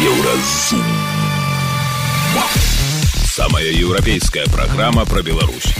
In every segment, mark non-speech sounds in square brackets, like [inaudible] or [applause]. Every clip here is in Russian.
Еўразум. Самая еўрапейская праграма пра Беларусь.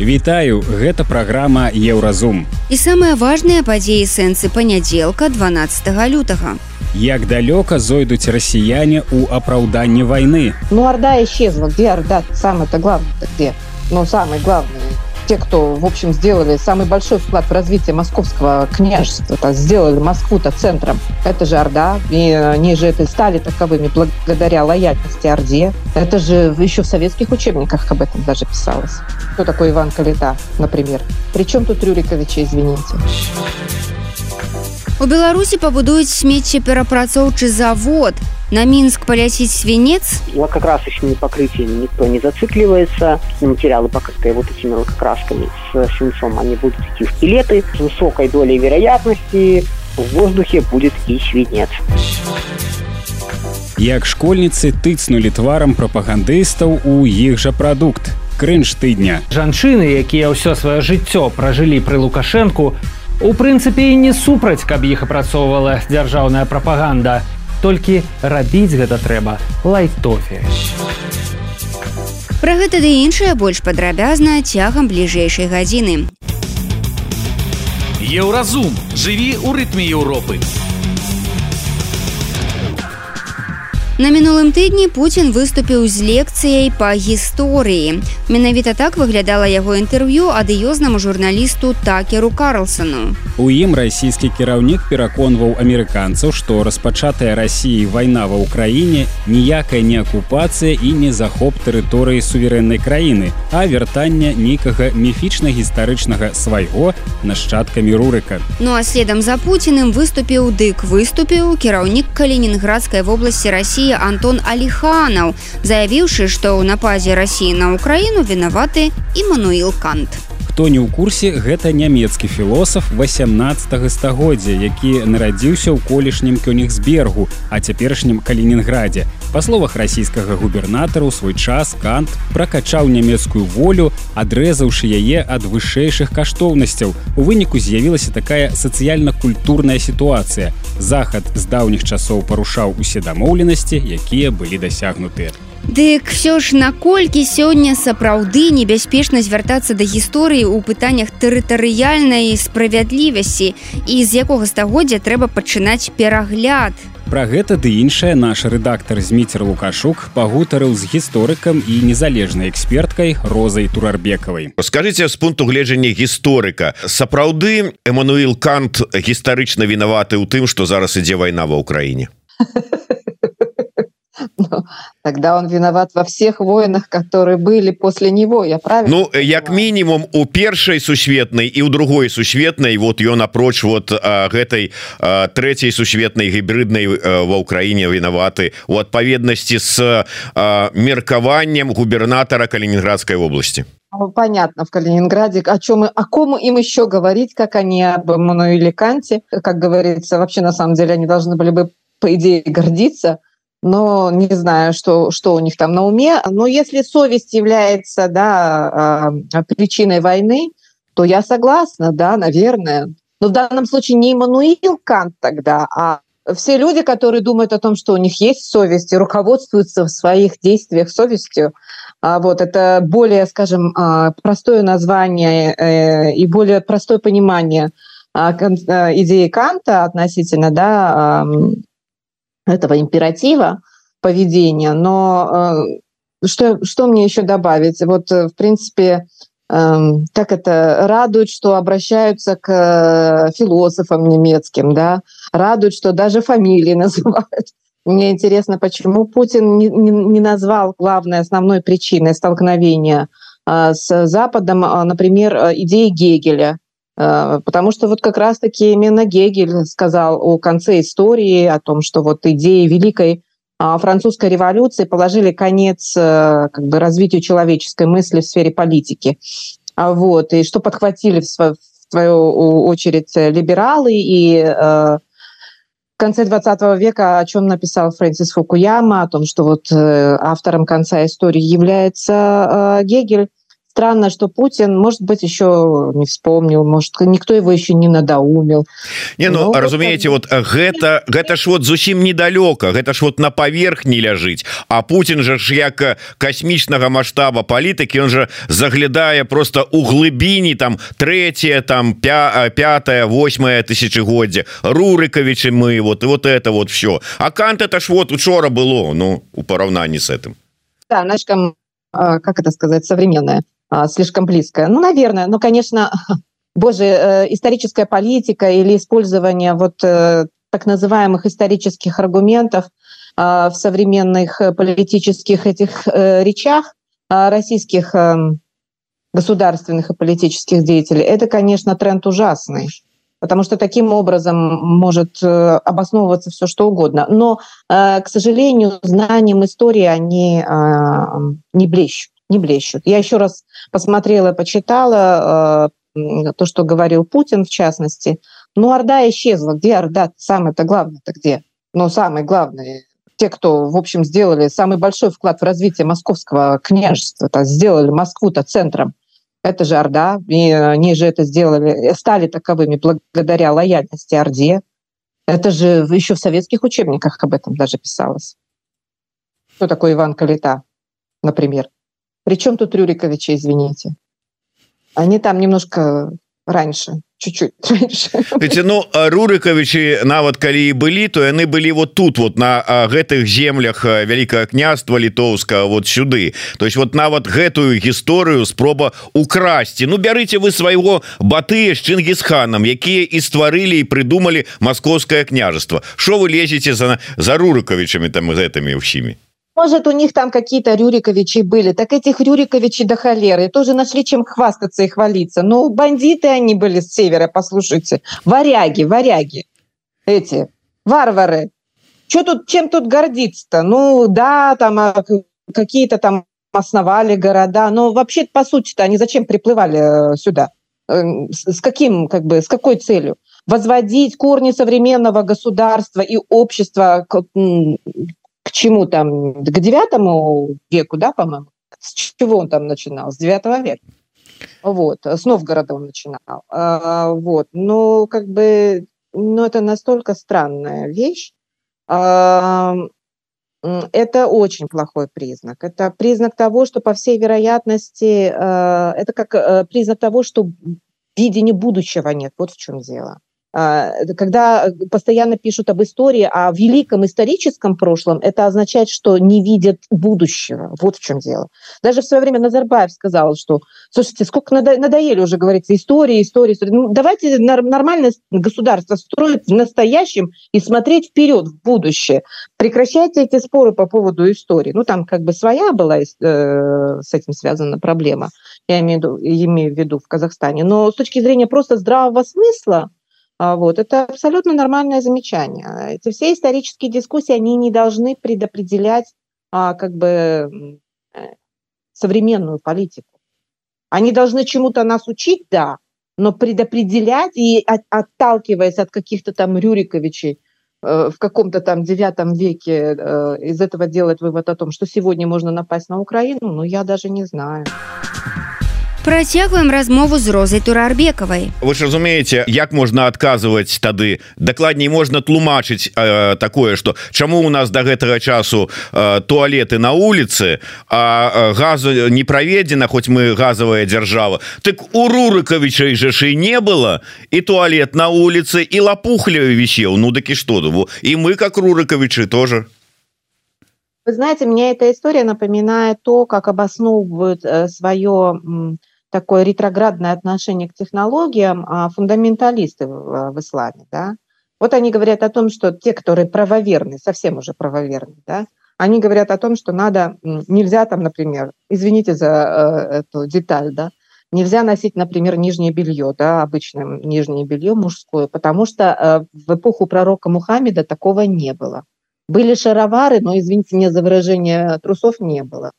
Вітаю, гэта праграма Еўразум. І самыя важныя падзеі сэнсы панядзелка 12 лютага. Як далёка зойдуць расіяне ў апраўданні вайны. Ну, Орда исчезла. Где Орда? Самое-то главное где? Ну, самое главное. Те, кто, в общем, сделали самый большой вклад в развитие московского княжества, так, сделали Москву-то центром. Это же Орда. И они же это стали таковыми благодаря лояльности Орде. Это же еще в советских учебниках об этом даже писалось. Кто такой Иван Калита, например? Причем тут Рюриковича, извините? У Беларусі пабудуюць смеццеперапрацоўчы завод. На Минск полетит свинец? как раз еще не покрытие никто не зацикливается. Материалы, покрытые вот этими лакокрасками с свинцом, они будут идти в пилеты. С высокой долей вероятности в воздухе будет и свинец. Як школьніцы тыцнулі тварам прапагандыстаў у іх жа прадукт. Крынж тыдня. Жанчыны, якія ўсё сваё жыццё пражылі пры лукашэнку, у прынцыпе і не супраць, каб іх апрацоўвала дзяржаўная прапаганда. Толькі рабіць гэта трэба лайтофе. Пра гэта ды іншае больш падрабязна цягам бліжэйшай гадзіны. Еўразум жыві ў рытме Еўропы. На мінулым тыдні Пуін выступіў з лекцыяй па гісторыі. Менавіта так выглядала яго інтэрв'ю адыёзнаму журналісту такеру Карлсону. У ім расійскі кіраўнік пераконваў амерыканцаў, што распачатая рассіяй вайна ва ўкраіне ніякая не акупацыя і не захоп тэрыторыі суверэннай краіны, а вяртання нейкага міфічна-гістарычнага свайго нашчадкамі рурыка. Ну а следам за Пуціным выступіў дык выступіў кіраўнік калінінградскай вобласці рассіі России Антон Алиханов, заявіўшы, што ў напазе России на Украіну вінаваты Имануил Кант. Хто не ў курсе гэта нямецкі філосаф 18 стагоддзя, які нарадзіўся ў колішнім кёнігсбергу, а цяперашнім калінінграде. Па словах расійскага губернатара ў свой час кант пракачаў нямецкую волю, адрэзаўшы яе ад вышэйшых каштоўнасцяў. У выніку з'явілася такая сацыяльна-культурная сітуацыя. Захад з даўніх часоў парушаў усе дамоўленасці, якія былі дасягнутыя. Дык все ж наколькі сёння сапраўды небяспечна звяртацца да гісторыі ў пытаннях тэрытарыяльнай справядлівасці і з якога стагоддзя трэба пачынаць перагляд. Пра гэта ды іншая наш рэдактар зміцер лукашук пагутарыў з гісторыкам і незалежнай эксперткай розай турарбекавай. Скажитеце з пункту гледжання гісторыка. Сапраўды эмануил кант гістарычна вінаваты ў тым што зараз ідзе вайна ва ўкраіне [laughs] Ну, тогда он виноват во всех войнах, которые были после него, я правильно? Ну, як минимум у першай сусветнай і у другой сусветнай вот ён апроч вот а, гэтай а, третьей сусветнай гібриднай ва ўкраіне вінаваты у адпаведнасці с а, меркаваннем губернатора Калининградской области ну, понятно в Калининграде о чем о ком им еще говорить как они об Мануиле Канте как говорится вообще на самом деле они должны были бы по идее гордиться но не знаю, что, что у них там на уме. Но если совесть является да, а, причиной войны, то я согласна, да, наверное. Но в данном случае не Иммануил Кант тогда, а все люди, которые думают о том, что у них есть совесть и руководствуются в своих действиях совестью, а вот это более, скажем, а, простое название э, и более простое понимание идеи Канта относительно да, этого императива поведения. Но э, что, что мне еще добавить? Вот, э, в принципе, эм, как это радует, что обращаются к философам немецким, да, радует, что даже фамилии [laughs] называют. Мне интересно, почему Путин не, не, не назвал главной основной причиной столкновения э, с Западом, например, идеи Гегеля. Э, потому что вот как раз-таки именно Гегель сказал о конце истории, о том, что вот идеи великой а, французской революции положили конец э, как бы, развитию человеческой мысли в сфере политики. А вот, и что подхватили в свою очередь либералы и э, в конце 20 века, о чем написал Фрэнсис Фукуяма, о том, что вот автором конца истории является Гегель, странно, что Путин, может быть, еще не вспомнил, может, никто его еще не надоумил. Не, ну, ну разумеете, вот гэта, гэта ж вот зусім недалёка, гэта ж вот на поверхні ляжыць, а Путин же ж як космічнага масштаба палітыкі, он же заглядае просто у глыбіні там третье, там пятое, восьмое тысячегоддзе, Рурыковичи мы, вот и вот это вот все. А Кант это ж вот учора было, ну, у параўнанні с этим. Да, а, как это сказать, современная, слишком близкая. Ну, наверное, ну, конечно, [laughs] боже, э, историческая политика или использование вот э, так называемых исторических аргументов а, в современных политических этих э, речах российских эм, государственных и политических деятелей, это, конечно, тренд ужасный потому что таким образом может э, обосновываться все что угодно. Но, э, к сожалению, знанием истории они э, не блещут. Не блещут. Я еще раз посмотрела, почитала то, что говорил Путин, в частности. Ну, Орда исчезла. Где Орда? Самое-то главное-то где? Ну, самое главное, те, кто, в общем, сделали самый большой вклад в развитие московского княжества, то сделали Москву-то центром это же Орда, и они же это сделали, стали таковыми благодаря лояльности Орде. Это же еще в советских учебниках об этом даже писалось. Кто такой Иван Калита, например? Причем тут Рюриковича, извините? Они там немножко раньше чуть-чуть [laughs] Ведь, ну рурыковичи нават калі і былі то яны былі вот тут вот на гэтых землях вялікае княства літоўска вот сюды. То есть вот нават гэтую гісторыю спроба украсці Ну бярыце вы свайго баты з чынгісханам якія і стварылі і прыдумалі маскоўскае княжество Що вы лезеце за за рурыковичамі там гэтымі ўсімі Может, у них там какие-то Рюриковичи были, так этих Рюриковичей до холеры тоже нашли чем хвастаться и хвалиться. Ну, бандиты они были с севера, послушайте. Варяги, варяги. Эти, варвары. Что тут, чем тут гордиться-то? Ну, да, там а, какие-то там основали города, но вообще по сути-то они зачем приплывали э, сюда? Эм, с каким, как бы, с какой целью? Возводить корни современного государства и общества чему там, к девятому веку, да, по-моему? С чего он там начинал? С девятого века. Вот, с Новгорода он начинал. А, вот, но как бы, ну, это настолько странная вещь. А, это очень плохой признак. Это признак того, что, по всей вероятности, а, это как э, признак того, что видения будущего нет. Вот в чем дело. А, когда постоянно пишут об истории, о великом историческом прошлом, это означает, что не видят будущего. Вот в чем дело. Даже в свое время Назарбаев сказал, что, слушайте, сколько надоели уже, говорится, история, история, история. Ну, давайте нормальное государство строить в настоящем и смотреть вперед, в будущее. Прекращайте эти споры по поводу истории. Ну, там как бы своя была э, с этим связана проблема, я имею имею в виду в Казахстане. Но с точки зрения просто здравого смысла, а, вот. Это абсолютно нормальное замечание. Эти все исторические дискуссии, они не должны предопределять а, как бы э, современную политику. Они должны чему-то нас учить, да, но предопределять и от, отталкиваясь от каких-то там Рюриковичей э, в каком-то там девятом веке э, из этого делать вывод о том, что сегодня можно напасть на Украину, ну я даже не знаю. Працягваем размову з розай турарбекавай вы ж разумееце як можна адказваць тады? Дакладней можна тлумачыць э, такое что чаму у нас до гэтага часу э, туалеты на улице а газу не праведзена хоць мы газовая держава так у рурыковича жаши не было. І туалет на улице і лапухля вісеў. Ну дыкі что дуву і мы как рурыковичы тоже. Вы знаете, мне эта история напоминает то, как обосновывают э, свое такое ретроградное отношение к технологиям а фундаменталисты в, в исламе, да. Вот они говорят о том, что те, которые правоверны, совсем уже правоверны, да, они говорят о том, что надо, нельзя там, например, извините за э, эту деталь, да, нельзя носить, например, нижнее белье, да, обычное нижнее белье мужское, потому что э, в эпоху пророка Мухаммеда такого не было. Были шаровары, но, извините меня за выражение, трусов не было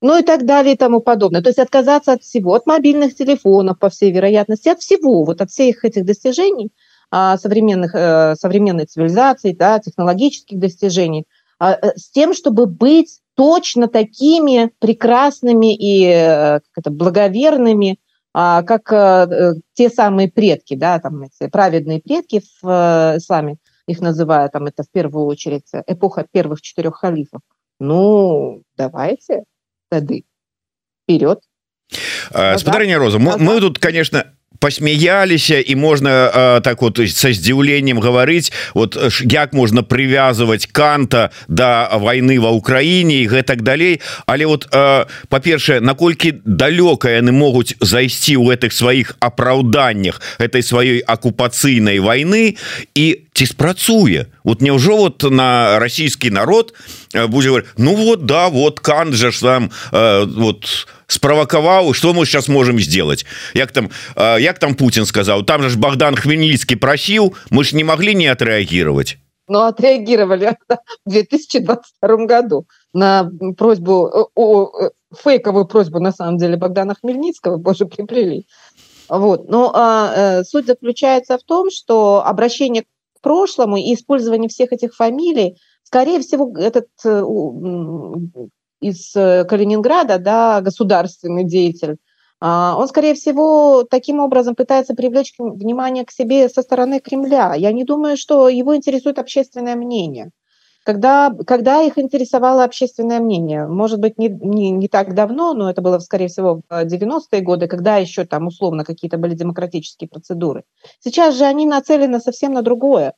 ну и так далее и тому подобное. То есть отказаться от всего, от мобильных телефонов, по всей вероятности, от всего, вот от всех этих достижений а, современных, э, современной цивилизации, да, технологических достижений, а, э, с тем, чтобы быть точно такими прекрасными и э, это, благоверными, а, как те самые предки, да, там эти праведные предки в исламе, их называют, там это в первую очередь эпоха первых четырех халифов. Ну, давайте, тады, вперед. Спадарня Роза, мы, мы тут, конечно, посмеяліся і можна э, так вот со здзіўленнем гаварыць вот як можна привязывать канта до войны ва Украіне і гэтак далей але вот э, по-першае наколькі далёка яны могуць зайсці ў гэтых сваіх апраўданнях этой сваёй акупацыйнай войны і ці спрацуе? Вот няўжо вот на расійскі народ будзе ну вот да вот кан жа ж там э, вот у справакаваў что мы сейчас можем сделать? Як там як там Путин сказал? Там же Богдан хмельницкий просил мы ж не могли не отреагировать. Ну, отреагировали [laughs] в 2022 году на просьбу о фейковую просьбу на самом деле Богдана Хмельницкого боже приплели. Вот. Но а, э, суть заключается в том что обращение к прошлому и использование всех этих фамилий скорее всего этот э, из э, Калининграда, да, государственный деятель, а, он, скорее всего, таким образом пытается привлечь внимание к себе со стороны Кремля. Я не думаю, что его интересует общественное мнение. Когда, когда их интересовало общественное мнение? Может быть, не, не, не так давно, но это было, скорее всего, в 90-е годы, когда еще там условно какие-то были демократические процедуры. Сейчас же они нацелены совсем на другое.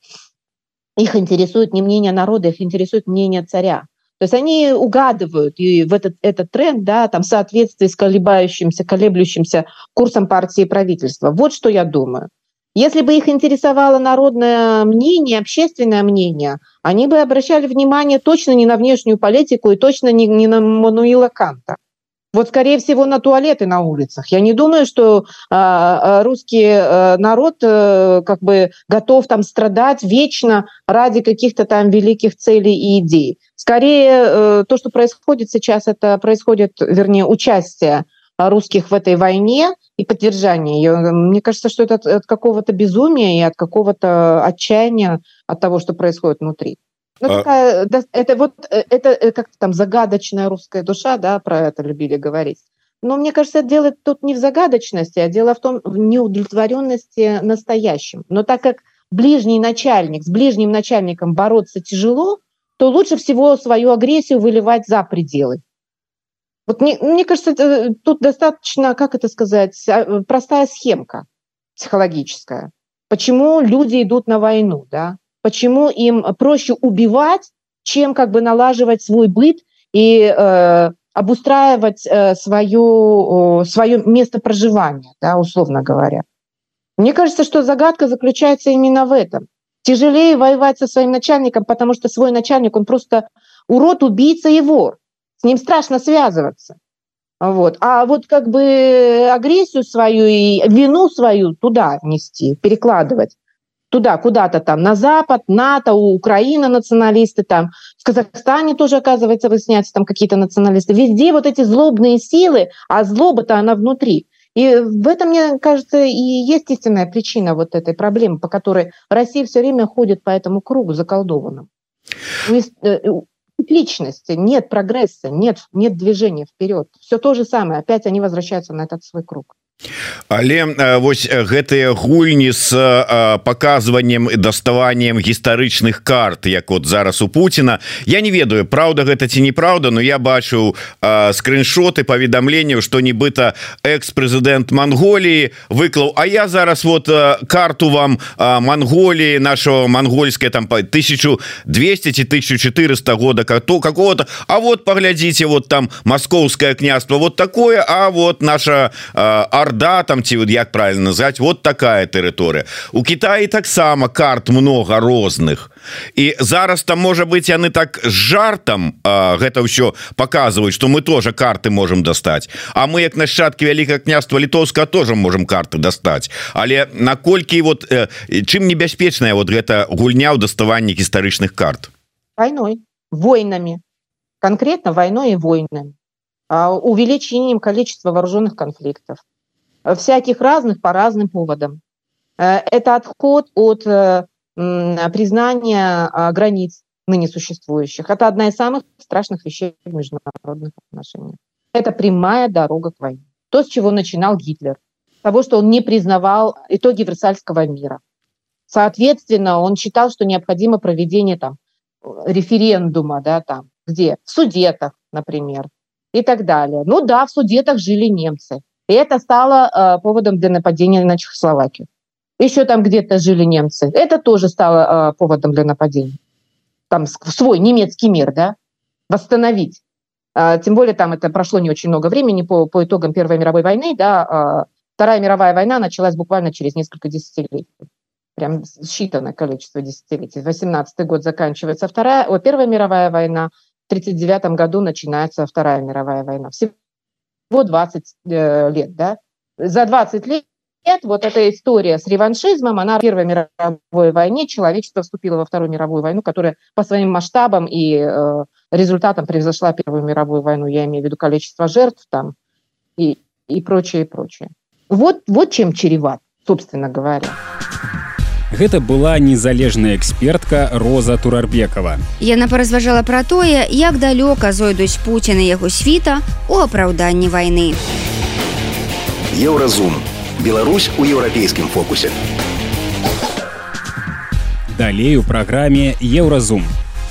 Их интересует не мнение народа, их интересует мнение царя. То есть они угадывают и в этот, этот тренд, да, там, в соответствии с колебающимся, колеблющимся курсом партии и правительства. Вот что я думаю. Если бы их интересовало народное мнение, общественное мнение, они бы обращали внимание точно не на внешнюю политику и точно не, не на Мануила Канта. Вот, скорее всего, на туалеты на улицах. Я не думаю, что э, русский э, народ э, как бы готов там страдать вечно ради каких-то там великих целей и идей. Скорее, э, то, что происходит сейчас, это происходит, вернее, участие русских в этой войне и поддержание ее. Мне кажется, что это от, от какого-то безумия и от какого-то отчаяния от того, что происходит внутри. Ну, а... такая, это вот э, это э, как там загадочная русская душа, да, про это любили говорить. Но мне кажется, дело тут не в загадочности, а дело в том в неудовлетворенности настоящим. Но так как ближний начальник с ближним начальником бороться тяжело, то лучше всего свою агрессию выливать за пределы. Вот мне, мне кажется, это, тут достаточно, как это сказать, а, простая схемка психологическая. Почему люди идут на войну, да? почему им проще убивать, чем как бы налаживать свой быт и э, обустраивать э, свое, э, свое место проживания, да, условно говоря. Мне кажется, что загадка заключается именно в этом. Тяжелее воевать со своим начальником, потому что свой начальник, он просто урод, убийца и вор. С ним страшно связываться. Вот. А вот как бы агрессию свою и вину свою туда нести, перекладывать туда, куда-то там, на Запад, НАТО, Украина националисты там, в Казахстане тоже, оказывается, выясняются там какие-то националисты. Везде вот эти злобные силы, а злоба-то она внутри. И в этом, мне кажется, и есть истинная причина вот этой проблемы, по которой Россия все время ходит по этому кругу заколдованным. Э, личности, нет прогресса, нет, нет движения вперед. Все то же самое. Опять они возвращаются на этот свой круг. Але вось гэтыя гульні с показыванием и даставанием гістарычных карт як вот зараз у Путина я не ведаю Праўда гэта ці неправда но я бачыў скриншоты паведамленняў что нібыта экс-прэзідэнт Монголии выклаў А я зараз вот карту вам Монголии нашего монгольская там по 1200 1400 года как то какого-то А вот поглядите вот там московское княство вот такое А вот наша армия орда там ці вот як правильно назвать вот такая тэрыторыя. У Китаі таксама карт много розных. І зараз там можа быть яны так з жартам а, гэта ўсё показываюць что мы тоже карты можем достать А мы як нашчадки вялікае княства літоўска тоже можем карты достать але наколькі вот э, чым небяспечная вот гэта гульня ў даставанні гістарычных карт? Войной. Войнами. Конкретно войной и войнами. Увеличением количества вооруженных конфликтов всяких разных по разным поводам. Э, это отход от э, признания а, границ, ныне существующих. Это одна из самых страшных вещей в международных отношениях. Это прямая дорога к войне. То, с чего начинал Гитлер. Того, что он не признавал итоги Версальского мира. Соответственно, он считал, что необходимо проведение там, референдума, да, там, где? В Судетах, например, и так далее. Ну да, в Судетах жили немцы. И это стало э, поводом для нападения на Чехословакию. Еще там где-то жили немцы. Это тоже стало э, поводом для нападения. Там свой немецкий мир, да, восстановить. Э, тем более там это прошло не очень много времени по, по итогам Первой мировой войны, да. Э, Вторая мировая война началась буквально через несколько десятилетий прям считанное количество десятилетий. 18 год заканчивается вторая, о, Первая мировая война, в 1939 году начинается Вторая мировая война. Всего 20 э, лет, да? За 20 лет вот эта история с реваншизмом, она в Первой мировой войне, человечество вступило во Вторую мировую войну, которая по своим масштабам и э, результатам превзошла Первую мировую войну, я имею в виду количество жертв там и, и прочее, и прочее. Вот, вот чем чреват, собственно говоря. Гэта была незалежная экспертка Роза Турарбекова. Яна паразважала пра тое, як далёка зойдуць Пуціна яго світа у апраўданні вайны. Еўразум. Беларусь у еўрапейскім фокусе. Далей у праграме Еўразум.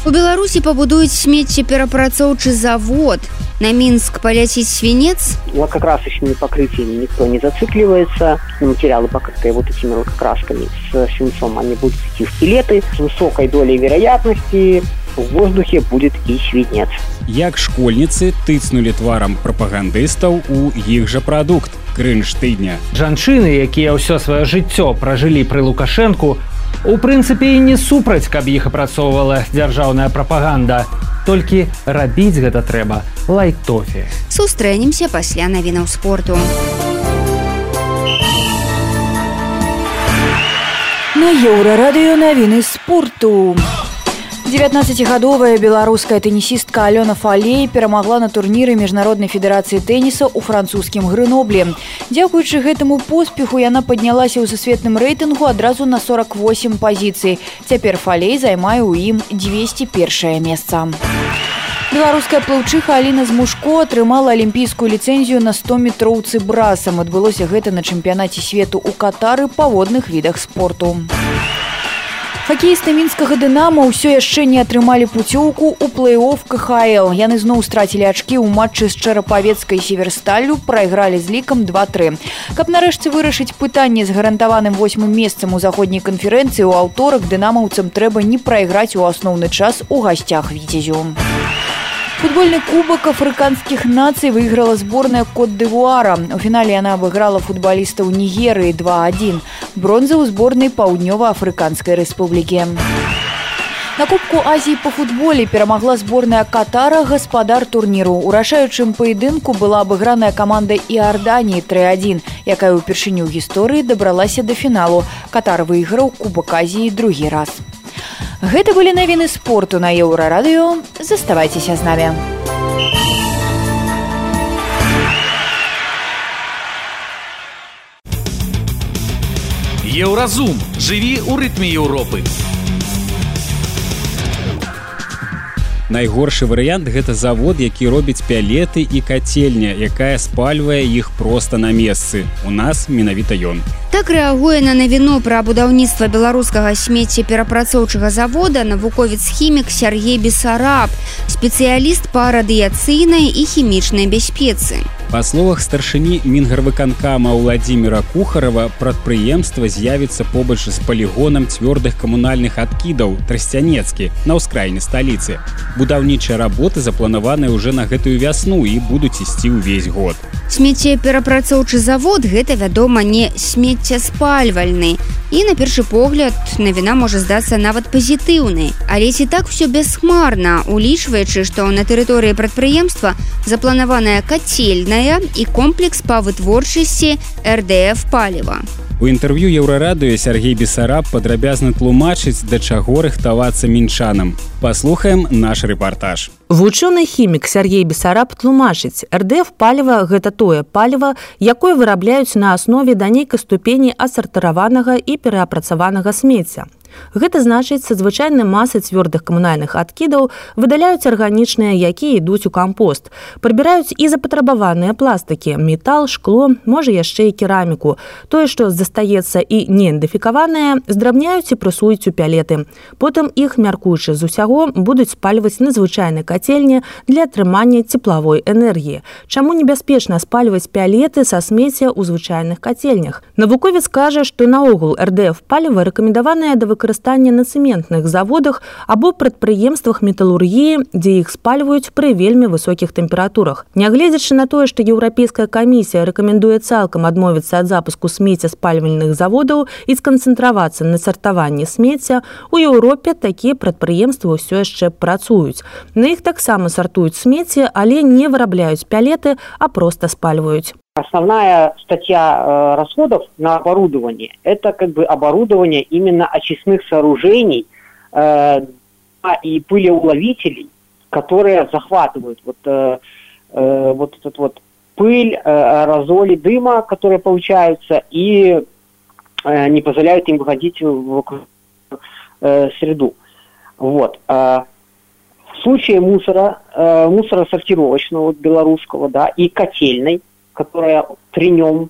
У Беларусі пабудуюць смеццеперапрацоўчы завод. На Минск полетит свинец? Вот как раз еще покрытиями никто не зацикливается. Материалы, покрытые вот этими лакокрасками с свинцом, они будут идти в пилеты. С высокой долей вероятности в воздухе будет и свинец. Як школьницы тыцнули тварам прапагандыстаў у іх жа прадукт крынж тыдня. Жанчыны, якія ўсё сваё жыццё пражылі пры лукашэнку, у прынцыпе не супраць, каб іх апрацоўвала дзяржаўная прапаганда. Толькі рабіць гэта трэба лайтофе. Сустрэнемся пасля навінаў спорту. На еўрарадыё навіны спорту 19гадовая беларуская тэнісістка Алёна Фалей перамагла на турніры міжнароднай федэрацыі тэніса ў французскім грыноблі. Дзякуючы гэтаму поспеху яна паднялася ў засветным рэйтынгу адразу на 48 пазіцый. Цяпер фалей займае ў ім 201 месца. Беларуская плаўчыха Аліна Змушко атрымала алімпійскую ліцэнзію на 100 метроўцы брасам. Адбылося гэта на чэмпіянаце свету ў катары па водных відах спорту. Хакеісты мінскага дынама ўсё яшчэ не атрымалі пуцёўку ў плэй-офф КХл. Яны зноў страцілі ачкі ў матчы з чарапавецкай северсталлю, прайгралі з лікам 2-3. Каб нарэшце вырашыць пытанне з гарантаваным восьмым месцам у заходняй канферэнцыі ў аўторак дынамаўцам трэба не прайграць у асноўны час у гасцях віцязю. Футбольный кубок африканских наций выиграла сборная Кот-Девуара. У финале она обыграла футболистов Нигерии 2-1. Бронза у сборной Паўднёва-Африканской республики. На кубку Азіі па футболе перамагла зборная катара гаспадар турніру. Урашаючым паядынку была абыграная каманда Іарданіі 3-1, якая ўпершыню гісторыі дабралася да фіналу. Катар выйграў кубак Азіі другі раз. Гэта былі навіны спорту на еўрарадыё. Заставайцеся з намі. Еўразум жыві ў рытме Еўропы. Найгоршы варыянт гэта завод, які робіць пялеты і кацельня, якая спальвае іх проста на месцы. У нас менавіта ён. Так рэагуе на навіну пра будаўніцтва беларускага смецця перапрацоўчага завода навуковец хімік Сергей Бесараб, спецыяліст па радыяцыйнай і хімічнай бяспецы. Па словах старшыні мінгарвыканкама Владзіміра Кухарава прадпрыемства з'явіцца побач з палігонам цвёрдых камунальных адкідаў трасцянецкі на ўскраіне сталіцы. Будаўнічыя работы запланаваныя ўжо на гэтую вясну і будуць ісці ўвесь год. Смецце перапрацоўчы завод гэта вядома не смеццяспальвальны. І на першы погляд навіна можа здацца нават пазітыўнай. Але ці так все бясхмарна, улічваючы, што на тэрыторыі прадпрыемства запланаваная кацельная і комплекс па вытворчасці РДФ паліва. У інтэрв'ю еўрарадыё Сергей Бесараб падрабязна тлумачыць, да чаго рыхтавацца мінчанам. Паслухаем наш рэпартаж. Вучоны хімік Сергей Бесараб тлумачыць, РДФ паліва гэта тое паліва, якое вырабляюць на аснове да нейкай ступені асартараванага і пераапрацаванага смецця. Гэта значыць, са звычайнай масы цвёрдых камунальных адкідаў выдаляюць арганічныя, якія ідуць у кампост. Прыбіраюць і запатрабаваныя пластыкі, метал, шкло, можа яшчэ і кераміку. Тое, што застаецца і неідэнтыфікаванае, здрабняюць і прысуюць у пялеты. Потым іх, мяркуючы з усяго, будуць спальваць на звычайнай кацельні для атрымання цеплавой энергіі. Чаму небяспечна спальваць пялеты са смецця ў звычайных кацельнях? Навуковец кажа, што наогул РДФ паліва рэкамендаванае да выкарыстання на цэментных заводах або прадпрыемствах металургіі, дзе іх спальваюць пры вельмі высокіх тэмпературах. Нягледзячы на тое, што еўрапейская камісія рэкамендуе цалкам адмовіцца ад запуску смецця спальвальных заводаў і сканцэнтравацца на сартаванні смецця, у Еўропе такія прадпрыемствы ўсё яшчэ працуюць. На іх таксама сартуюць смецце, але не вырабляюць пялеты, а проста спальваюць. Основная статья э, расходов на оборудование – это как бы оборудование именно очистных сооружений э, и пылеуловителей, которые захватывают вот, э, вот этот вот пыль, аэрозоли дыма, которые получаются, и не позволяют им выходить в среду. Вот. В случае мусора, мусора сортировочного, вот, белорусского, да, и котельной, которая при нем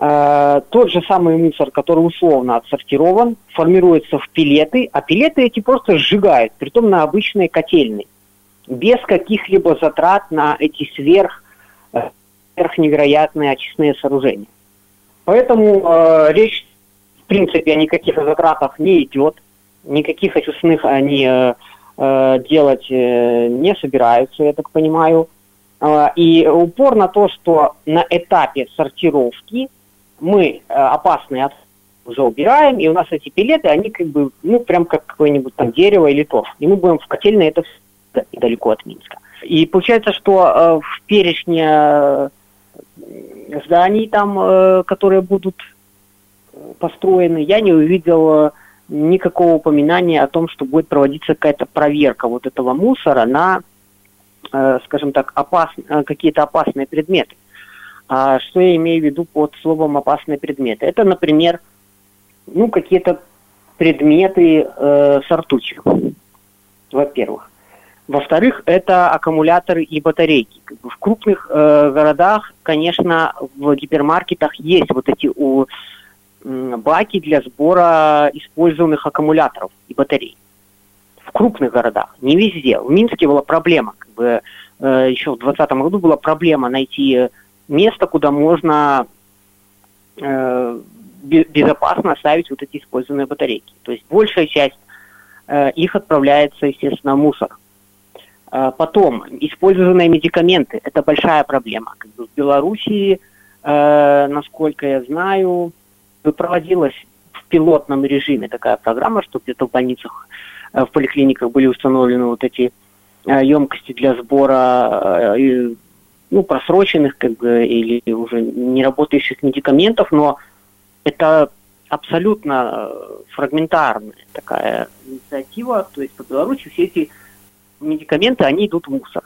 э, тот же самый мусор, который условно отсортирован, формируется в пилеты, а пилеты эти просто сжигают, притом на обычные котельные, без каких-либо затрат на эти сверх, э, сверхневероятные очистные сооружения. Поэтому э, речь, в принципе, о никаких затратах не идет, никаких очистных они э, э, делать э, не собираются, я так понимаю. А, и упор на то, что на этапе сортировки мы э, опасные отходы уже убираем, и у нас эти пилеты, они как бы, ну, прям как какое-нибудь там дерево или торф. И мы будем в котельной это недалеко от Минска. И получается, что э, в перечне э, зданий там, которые будут построены, я не увидел никакого упоминания о том, что будет проводиться какая-то проверка вот этого мусора на Э, скажем так, опас, э, какие-то опасные предметы. А что я имею в виду под словом опасные предметы? Это, например, ну, какие-то предметы э, с ртутью, во-первых. Во-вторых, это аккумуляторы и батарейки. В крупных э, городах, конечно, в гипермаркетах есть вот эти у, э, баки для сбора использованных аккумуляторов и батарей в крупных городах, не везде. В Минске была проблема, как бы э, еще в 2020 году была проблема найти место, куда можно э, безопасно оставить вот эти использованные батарейки. То есть большая часть э, их отправляется, естественно, в мусор. Э, потом, использованные медикаменты – это большая проблема. Как бы в Белоруссии, э, насколько я знаю, проводилась в пилотном режиме такая программа, что где-то в больницах в поликлиниках были установлены вот эти э, емкости для сбора э, ну, просроченных как бы, или уже не работающих медикаментов, но это абсолютно фрагментарная такая инициатива. То есть по Беларуси все эти медикаменты, они идут в мусор.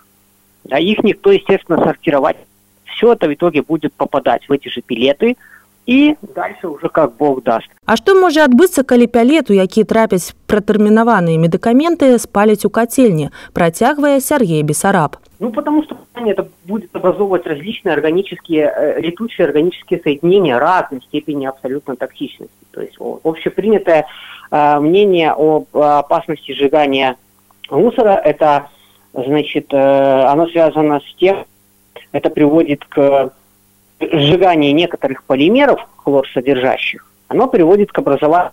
А их никто, естественно, сортировать. Все это в итоге будет попадать в эти же пилеты – і дальше уже как бог даст А што можа адбыцца калі пялету які трапяць пратэрмінаваныя медыкаменты спаліць у кацельні працягвае Сергей бесараб ну потому что это будет образовывать различные органические э, летучие органические соединения разной степени абсолютно токсичности то есть общепринятое э, мнение об опасности сжигания мусора это значит э, оно связано с тем это приводит к сжигание некоторых полимеров хлорсодержащих, оно приводит к образованию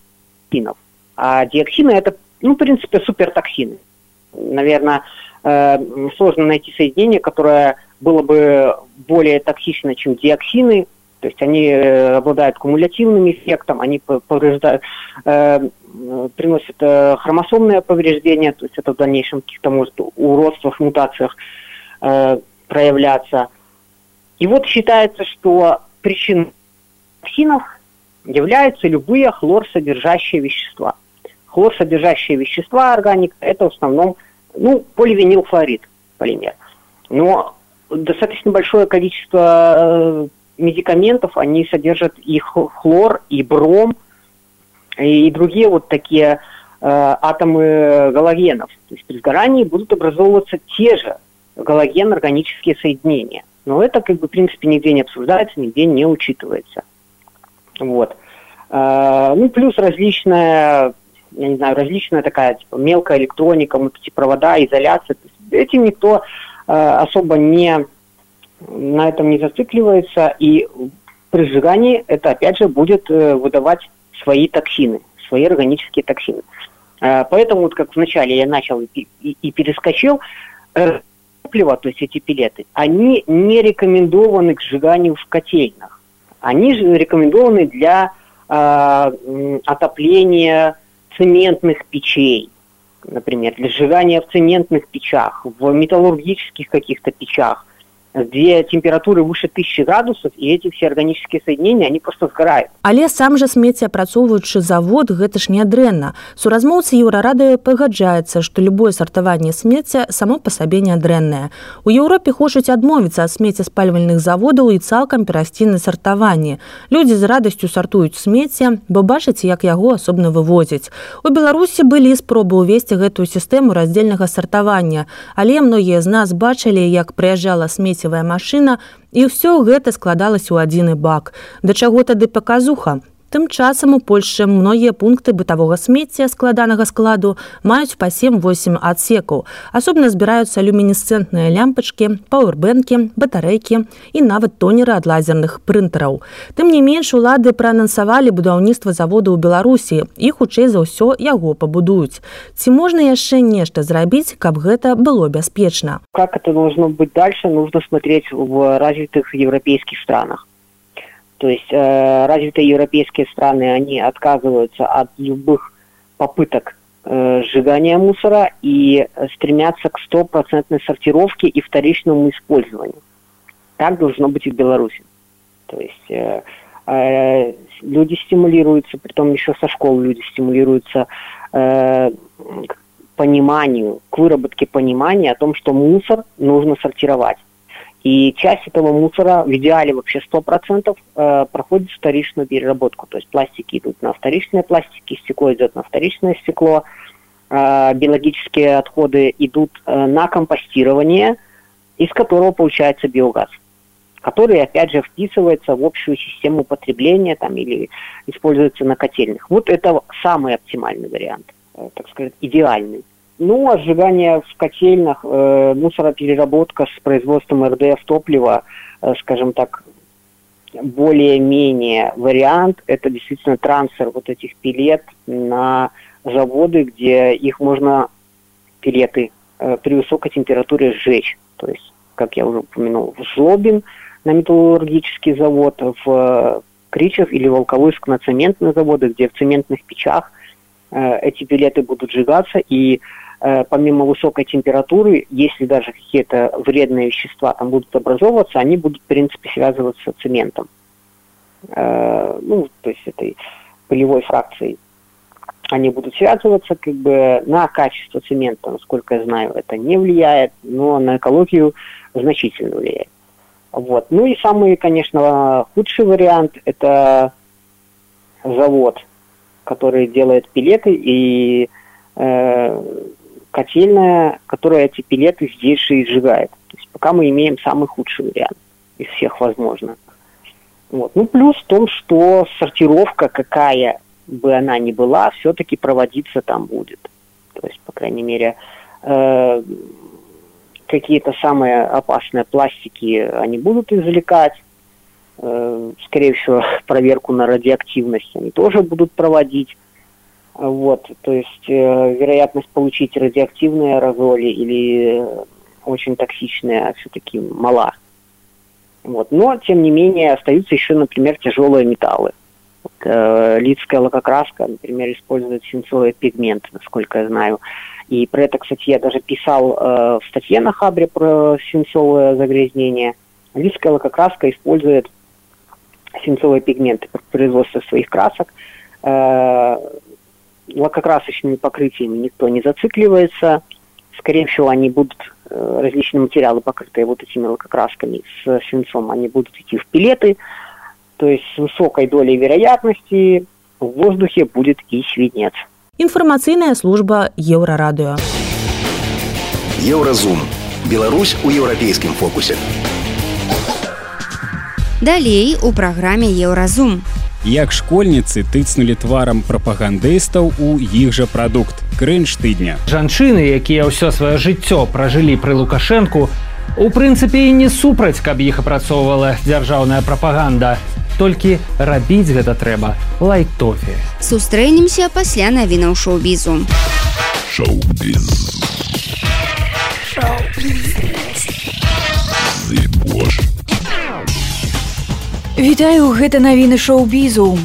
диоксинов. А диоксины это, ну, в принципе, супертоксины. Наверное, э, сложно найти соединение, которое было бы более токсично, чем диоксины. То есть они э, обладают кумулятивным эффектом, они повреждают, э, приносят э, хромосомное повреждение, то есть это в дальнейшем каких-то может уродствах, мутациях э, проявляться. И вот считается, что причиной токсинов являются любые хлорсодержащие вещества. Хлорсодержащие вещества органика – это в основном ну, поливинилхлорид полимер. Но достаточно большое количество э, медикаментов, они содержат и хлор, и бром, и другие вот такие э, атомы галогенов. То есть при сгорании будут образовываться те же галоген-органические соединения. Но это, как бы, в принципе, нигде не обсуждается, нигде не учитывается. Вот. Э, ну, плюс различная, я не знаю, различная такая типа, мелкая электроника, мультипровода, изоляция. Этим никто э, особо не на этом не зацикливается, и при сжигании это, опять же, будет э, выдавать свои токсины, свои органические токсины. Э, поэтому, вот как вначале я начал и, и, и перескочил, топливо, то есть эти пилеты, они не рекомендованы к сжиганию в котельных. Они же рекомендованы для э, отопления цементных печей, например, для сжигания в цементных печах, в металлургических каких-то печах – где температуры выше 1000 градусов, и эти все органические соединения, они просто сгорают. Але сам жа смецеапрацоўваючы завод гэта ж нядрэнна. Суразмоўцы еўрарады пагаджаецца, што любое сартаванне смецця само па сабе нядрэннае. У Еўропе хочуць адмовіцца ад смеццеспальвальных заводаў і цалкам перайсці на сартаванне. Людзі з радасцю сартуюць смецце, бо бачыць, як яго асобна вывозяць. У Беларусі былі спробы ўвесці гэтую сістэму раздзельнага сартавання, але многія з нас бачылі, як прыязджала смецце смецевая машына і ўсё гэта складалася ў адзіны бак да чаго тады паказуха Тым часам у Польшчы многія пункты бытавога смецця складанага складу маюць па 7-8 адсекаў. Асобна збіраюцца люмінесцэнтныя лямпачкі, пауэрбэнкі, батарэйкі і нават тонеры ад лазерных прынтараў. Тым не менш улады праанансавалі будаўніцтва заводу ў Беларусі і хутчэй за ўсё яго пабудуюць. Ці можна яшчэ нешта зрабіць, каб гэта было бяспечна. Как это должно быть дальше, нужно смотреть в развитых европейских странах. То есть э, развитые европейские страны, они отказываются от любых попыток э, сжигания мусора и стремятся к стопроцентной сортировке и вторичному использованию. Так должно быть и в Беларуси. То есть э, э, люди стимулируются, при том еще со школ люди стимулируются э, к пониманию, к выработке понимания о том, что мусор нужно сортировать. И часть этого мусора, в идеале вообще 100%, э, проходит вторичную переработку. То есть пластики идут на вторичные пластики, стекло идет на вторичное стекло, э, биологические отходы идут э, на компостирование, из которого получается биогаз, который, опять же, вписывается в общую систему потребления там, или используется на котельных. Вот это самый оптимальный вариант, э, так сказать, идеальный. Ну, сжигание в котельных, э, мусоропереработка с производством РДФ топлива, э, скажем так, более-менее вариант. Это действительно трансфер вот этих пилет на заводы, где их можно, пилеты, э, при высокой температуре сжечь. То есть, как я уже упомянул, в Жлобин на металлургический завод, в Кричев или Волковыск на цементные заводы, где в цементных печах э, эти пилеты будут сжигаться, и помимо высокой температуры, если даже какие-то вредные вещества там будут образовываться, они будут, в принципе, связываться с цементом. Э, ну, то есть этой полевой фракцией. Они будут связываться как бы на качество цемента, насколько я знаю, это не влияет, но на экологию значительно влияет. Вот. Ну и самый, конечно, худший вариант – это завод, который делает пилеты и э, котельная, которая эти пилеты здесь же и сжигает. То есть пока мы имеем самый худший вариант из всех возможных. Вот. Ну, плюс в том, что сортировка, какая бы она ни была, все-таки проводиться там будет. То есть, по крайней мере, э, какие-то самые опасные пластики они будут извлекать. Э, скорее всего, [laughs] проверку на радиоактивность они тоже будут проводить. Вот, то есть э, вероятность получить радиоактивные аэрозоли или э, очень токсичные все-таки мала. Вот. Но, тем не менее, остаются еще, например, тяжелые металлы. Вот, э, лидская лакокраска, например, использует свинцовый пигмент, насколько я знаю. И про это, кстати, я даже писал э, в статье на Хабре про свинцовое загрязнение. Лидская лакокраска использует свинцовые пигменты при производстве своих красок. Э, лакокрасочными покрытиями никто не зацикливается. Скорее всего, они будут, э, различные материалы, покрытые вот этими лакокрасками с свинцом, они будут идти в пилеты, то есть с высокой долей вероятности в воздухе будет и свинец. Информационная служба Еврорадио. Евразум. Беларусь у еўрапейскім фокусе. Далей у праграме Еўразум. Як школьніцы тыцнулі тварам прапагандыстаў у іх жа прадукт крынж тыдня. Жанчыны, якія ўсё сваё жыццё пражылі пры лукашэнку, у прынцыпе і не супраць, каб іх апрацоўвала дзяржаўная прапаганда. Толькі рабіць гэта трэба лайтофе. Сустрэнемся пасля навінаў шоу-бізу. Шоу-біз. Вітаю гэта навіны шоу-бізу.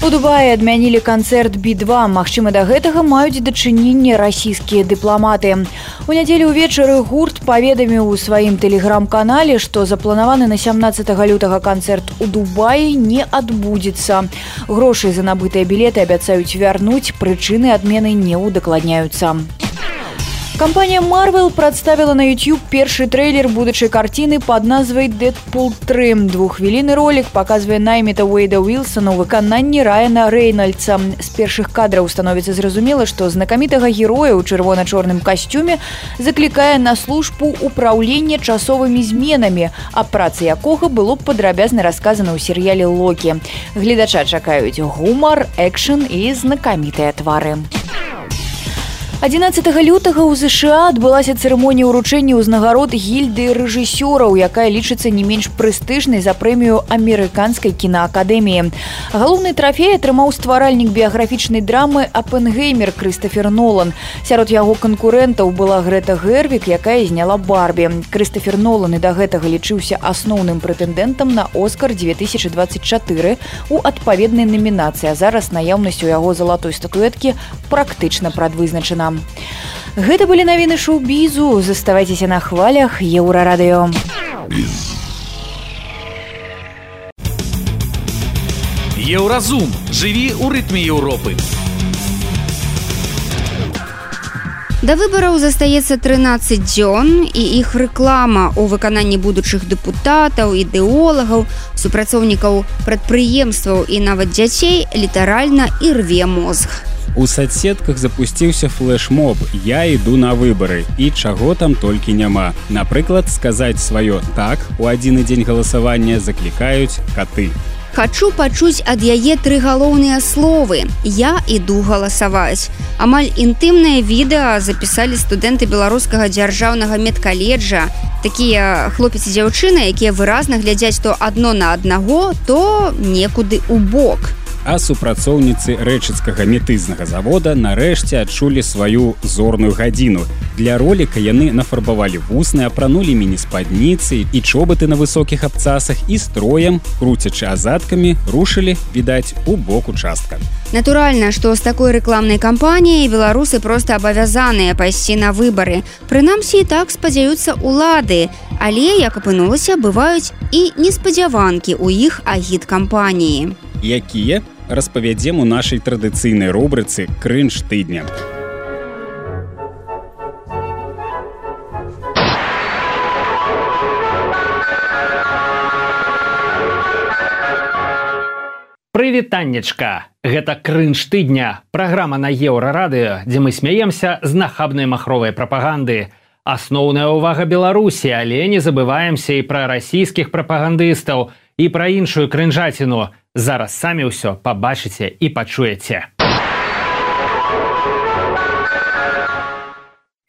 У Дубаі адмянілі канцэрт B2. Магчыма, да гэтага маюць дачыненне расійскія дыпламаты. У нядзелю ўвечары гурт паведаміў у сваім тэлеграм-канале, што запланаваны на 17 лютага канцэрт у Дубаі не адбудзецца. Грошы за набытыя білеты абяцаюць вярнуць, прычыны адмены не ўдакладняюцца. Кампанія Marvel прадставіла на YouTube першы трэйлер будучай карціны пад назвай Дэдпул 3. Двуххвіліны ролик паказвае найміта Уэйда Уилсона ў выкананні Райана Рэйнальдса. З першых кадраў становіцца зразумела, што знакамітага героя ў чырвона-чорным касцюме заклікае на службу ўпраўлення часовымі зменамі, а працы якога было б падрабязна расказана ў серыяле Локі. Гледача чакаюць гумар, экшн і знакамітыя твары. 11 лютага ў ЗША адбылася цырымонія ўручэння ўзнагарод гільды рэжысёраў, якая лічыцца не менш прэстыжнай за прэмію амерыканскай кінаакадэміі. Галоўны трафей атрымаў стваральнік біяграфічнай драмы Апенгеймер Крыстафер Нолан. Сярод яго канкурэнтаў была Грэта Гервік, якая зняла барбі. Крыстафер Нолан і да гэтага лічыўся асноўным прэтэндэнтам на Оскар 2024 у адпаведнай намінацыі. Зараз наяўнасць у яго залатой статуэткі практычна прадвызначана. Гэта былі навіны шоу-бізу, заставайцеся на хвалях еўрарадыё. Еўразум жыві ў рытме Еўропы. Да выбараў застаецца 13 дзён і іх рэклама ў выкананні будучых дэпутатаў, ідэолагаў, супрацоўнікаў прадпрыемстваў і нават дзяцей літаральна і рве мозг. У соцсетках запусціўся флеш-моб. Я іду на выбары і чаго там толькі няма. Напрыклад, сказаць сваё так у адзіны дзень галасавання заклікаюць каты. Хачу пачуць ад яе тры галоўныя словы. Я іду галасаваць. Амаль інтымнае відэа запісалі студэнты беларускага дзяржаўнага медкаледжа. Такія хлопец дзяўчыны, якія выразна глядзяць то адно на аднаго, то некуды ў бок а супрацоўніцы рэчыцкага метызнага завода нарэшце адчулі сваю зорную гадзіну. Для роліка яны нафарбавалі вусны, апранулі міні-спадніцы і чобыты на высокіх абцасах і строем, круцячы азадкамі, рушылі, відаць, у бок участка. Натуральна, што з такой рэкламнай кампаніяй беларусы проста абавязаныя пайсці на выбары. Прынамсі і так спадзяюцца ўлады, але, як апынулася, бываюць і неспадзяванкі ў іх агід кампаніі якія распавядзем у нашай традыцыйнай рубрыцы крынж тыдня. Прывітаннечка, гэта крынж тыдня, праграма на еўрарадыё, дзе мы смяемся з нахабнай махровай прапаганды. Асноўная ўвага Беларусі, але не забываемся і пра расійскіх прапагандыстаў і пра іншую крынжаціну. Зараз самі ўсё пабачыце і пачуеце.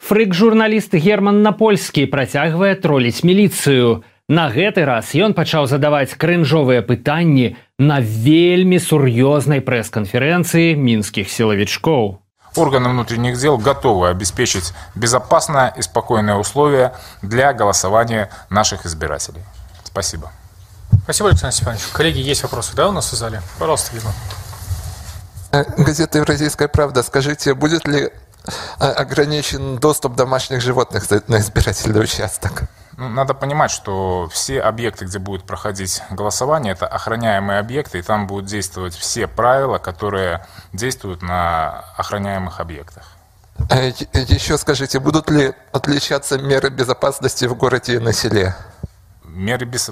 Фрык-журналіст Герман Напольскі працягвае троліць міліцыю. На гэты раз ён пачаў задаваць крынжовыя пытанні на вельмі сур'ёзнай прэс-канферэнцыі мінскіх сілавічкоў. Органы внутренних дел готовы обеспечить безопасное и спокойное условие для голосования наших избирателей. Спасибо. Спасибо, Александр Степанович. Коллеги, есть вопросы, да, у нас в зале? Пожалуйста, Дима. Газета «Евразийская правда». Скажите, будет ли ограничен доступ домашних животных на избирательный участок? Ну, надо понимать, что все объекты, где будет проходить голосование, это охраняемые объекты, и там будут действовать все правила, которые действуют на охраняемых объектах. А еще скажите, будут ли отличаться меры безопасности в городе и на селе? Меры без...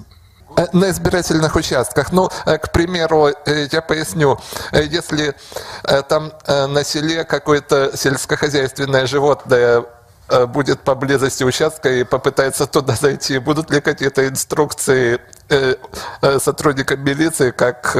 Э, на избирательных участках. Ну, э, к примеру, э, я поясню, если там на селе какое-то сельскохозяйственное животное будет поблизости участка и попытается туда зайти, будут ли какие-то инструкции сотрудникам милиции, как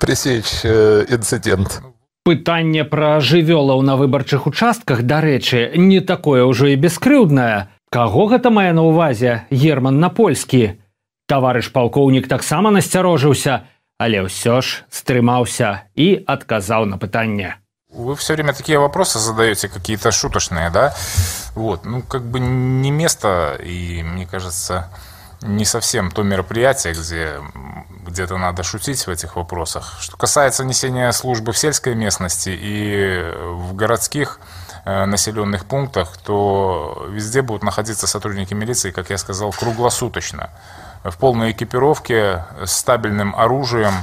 пресечь инцидент? Пытанне пра жывёлаў на выбарчых участках, дарэчы, не такое ўжо і бескрыўднае. Каго гэта мае на ўвазе Герман на польскі? таварыш палкоўнік таксама насцярожыўся, але ўсё ж стрымаўся і адказаў на пытанне. Вы все время такие вопросы задаете, какие-то шуточные, да? Вот, ну, как бы не место, и, мне кажется, не совсем то мероприятие, где где-то надо шутить в этих вопросах. Что касается несения службы в сельской местности и в городских э, населенных пунктах, то везде будут находиться сотрудники милиции, как я сказал, круглосуточно в полной экипировке, с стабильным оружием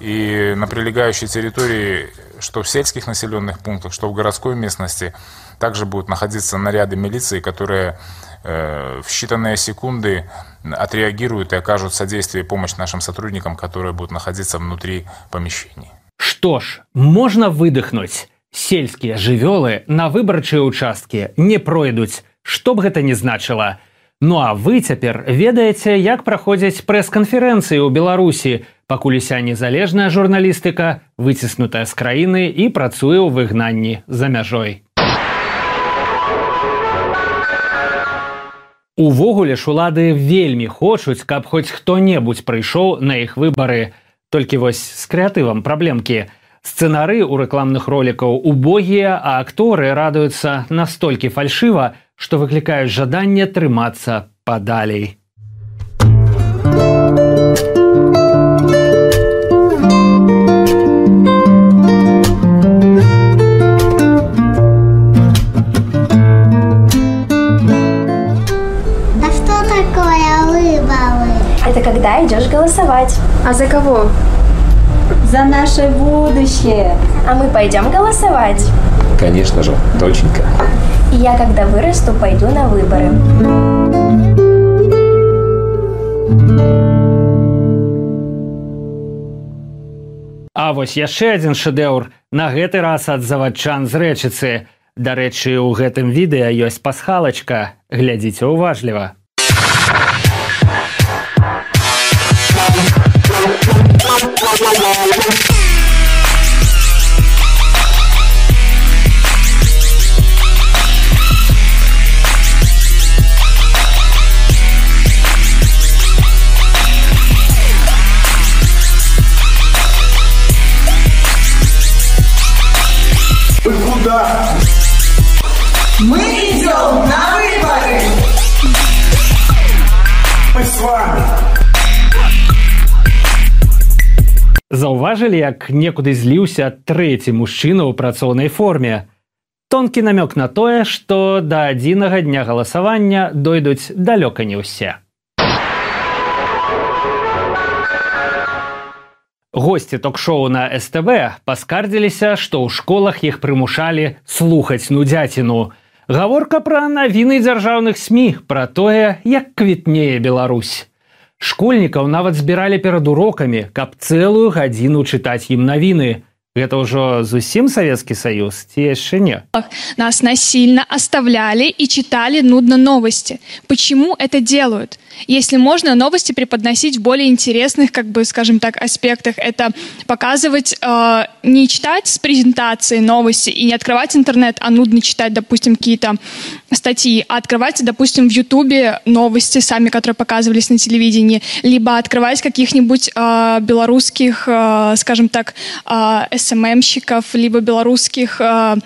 и на прилегающей территории, что в сельских населенных пунктах, что в городской местности, также будут находиться наряды милиции, которые э, в считанные секунды отреагируют и окажут содействие и помощь нашим сотрудникам, которые будут находиться внутри помещений. Что ж, можно выдохнуть. Сельские жывёлы на выбарчыя участкі не пройдуць, што б гэта не значыла. Ну а вы цяпер ведаеце, як праходзяць прэс-канферэнцыі ў Беларусі, пакуль уся незалежная журналістыка выціснутая з краіны і працуе ў выгнанні за мяжой. Увогуле ж улады вельмі хочуць, каб хоць хто-небудзь прыйшоў на іх выбары. Толькі вось з крэатывам праблемкі. Сцэнары ў рэкламных ролікаў убогія, а акторы радуюцца настолькі фальшыва, што выклікаюць жаданне трымацца падалей. Да что такое выборы? Это когда идешь голосовать. А за кого? За наше будущее. А мы пойдем голосовать? Конечно же, доченька И я, когда вырасту, пойду на выборы. А вось яшчэ адзін шэдэўр на гэты раз ад завадчан з рэчыцы. Дарэчы, у гэтым відэа ёсць пасхалачка, глядзіце ўважліва. Заўважылі, як некуды зліўся трэці мужчына ў працоўнай форме. Тонкі намёк на тое, што да адзінага дня галасавання дойдуць далёка не ўсе. Госці ток-шоу на СТБ паскардзіліся, што ў школах іх прымушалі слухаць нудзяціну. Гаворка пра навіны дзяржаўных СМі пра тое, як квітнее Беларусь. Школьнікаў нават збіралі перад урокамі, каб цэлую гадзіну чытаць ім навіны. Гэта ўжо зусім савецкі саюз ці яшчэ не. Нас насильно оставляли и читали нудно новости. Почему это делают? Если можно новости преподносить в более интересных, как бы, скажем так, аспектах, это показывать, э, не читать с презентации новости и не открывать интернет, а нудно читать, допустим, какие-то статьи, а открывать, допустим, в Ютубе новости сами, которые показывались на телевидении, либо открывать каких-нибудь э, белорусских, э, скажем так, э, СММщиков, либо белорусских э,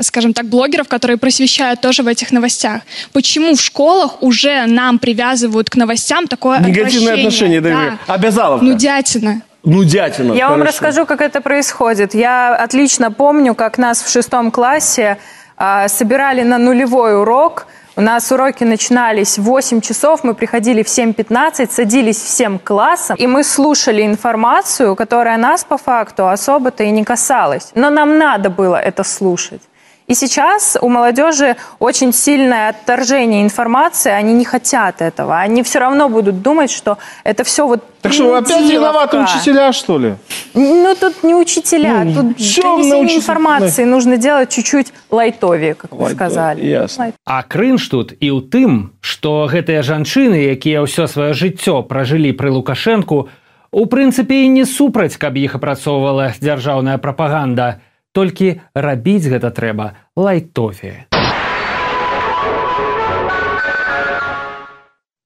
скажем так, блогеров, которые просвещают тоже в этих новостях. Почему в школах уже нам привязывают к новостям такое Негативное отношение, да. Обязаловка. Нудятина. Нудятина. Я вам хорошо. расскажу, как это происходит. Я отлично помню, как нас в шестом классе а, собирали на нулевой урок. У нас уроки начинались в 8 часов, мы приходили в 7.15, садились всем классом, и мы слушали информацию, которая нас по факту особо-то и не касалась. Но нам надо было это слушать. И сейчас у молодежи очень сильное отторжение информации, они не хотят этого. Они все равно будут думать, что это все вот Так что, опять виноваты учителя, что ли? Ну, тут не учителя, ну, тут донесение учитель... информации нужно делать чуть-чуть лайтовее, как вы сказали. Ясно. А крынж тут і ў тым, што гэтыя жанчыны, якія ўсё сваё жыццё пражылі пры Лукашэнку, у прынцыпе і не супраць, каб іх апрацоўвала дзяржаўная прапаганда, толькі рабіць гэта трэба лайтофе.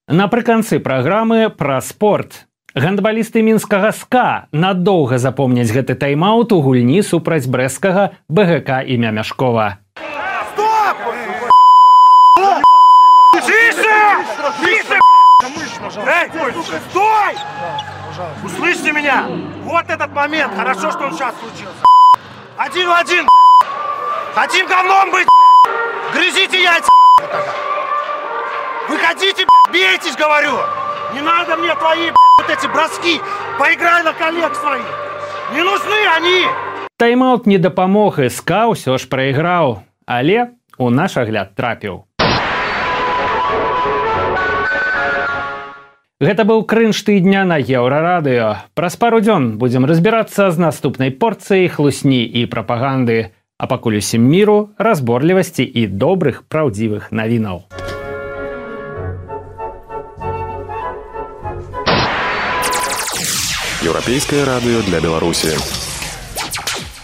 Напрыканцы праграмы пра спорт. Гандбалісты мінскага ска надоўга запомняць гэты тайм-аут у гульні супраць брэскага БГК імя Мяшкова. Стой! Услышьте меня! Вот этот момент! Хорошо, что он сейчас случился. Один в один. Хотим говном быть. Грызите яйца. Выходите, бейтесь, говорю. Не надо мне твои вот эти броски. Поиграй на коллег своих. Не нужны они. Тайм-аут не дапамог і ска ўсё ж прайграў, але у наш агляд трапіў. Гэта быў крынж тыдня на еўрарадыё. Праз пару дзён будзем разбірацца з наступнай порцыяй хлусні і прапаганды, а пакуль усім міру, разборлівасці і добрых праўдзівых навінаў. Еўрапейскае радыё для Беларусі.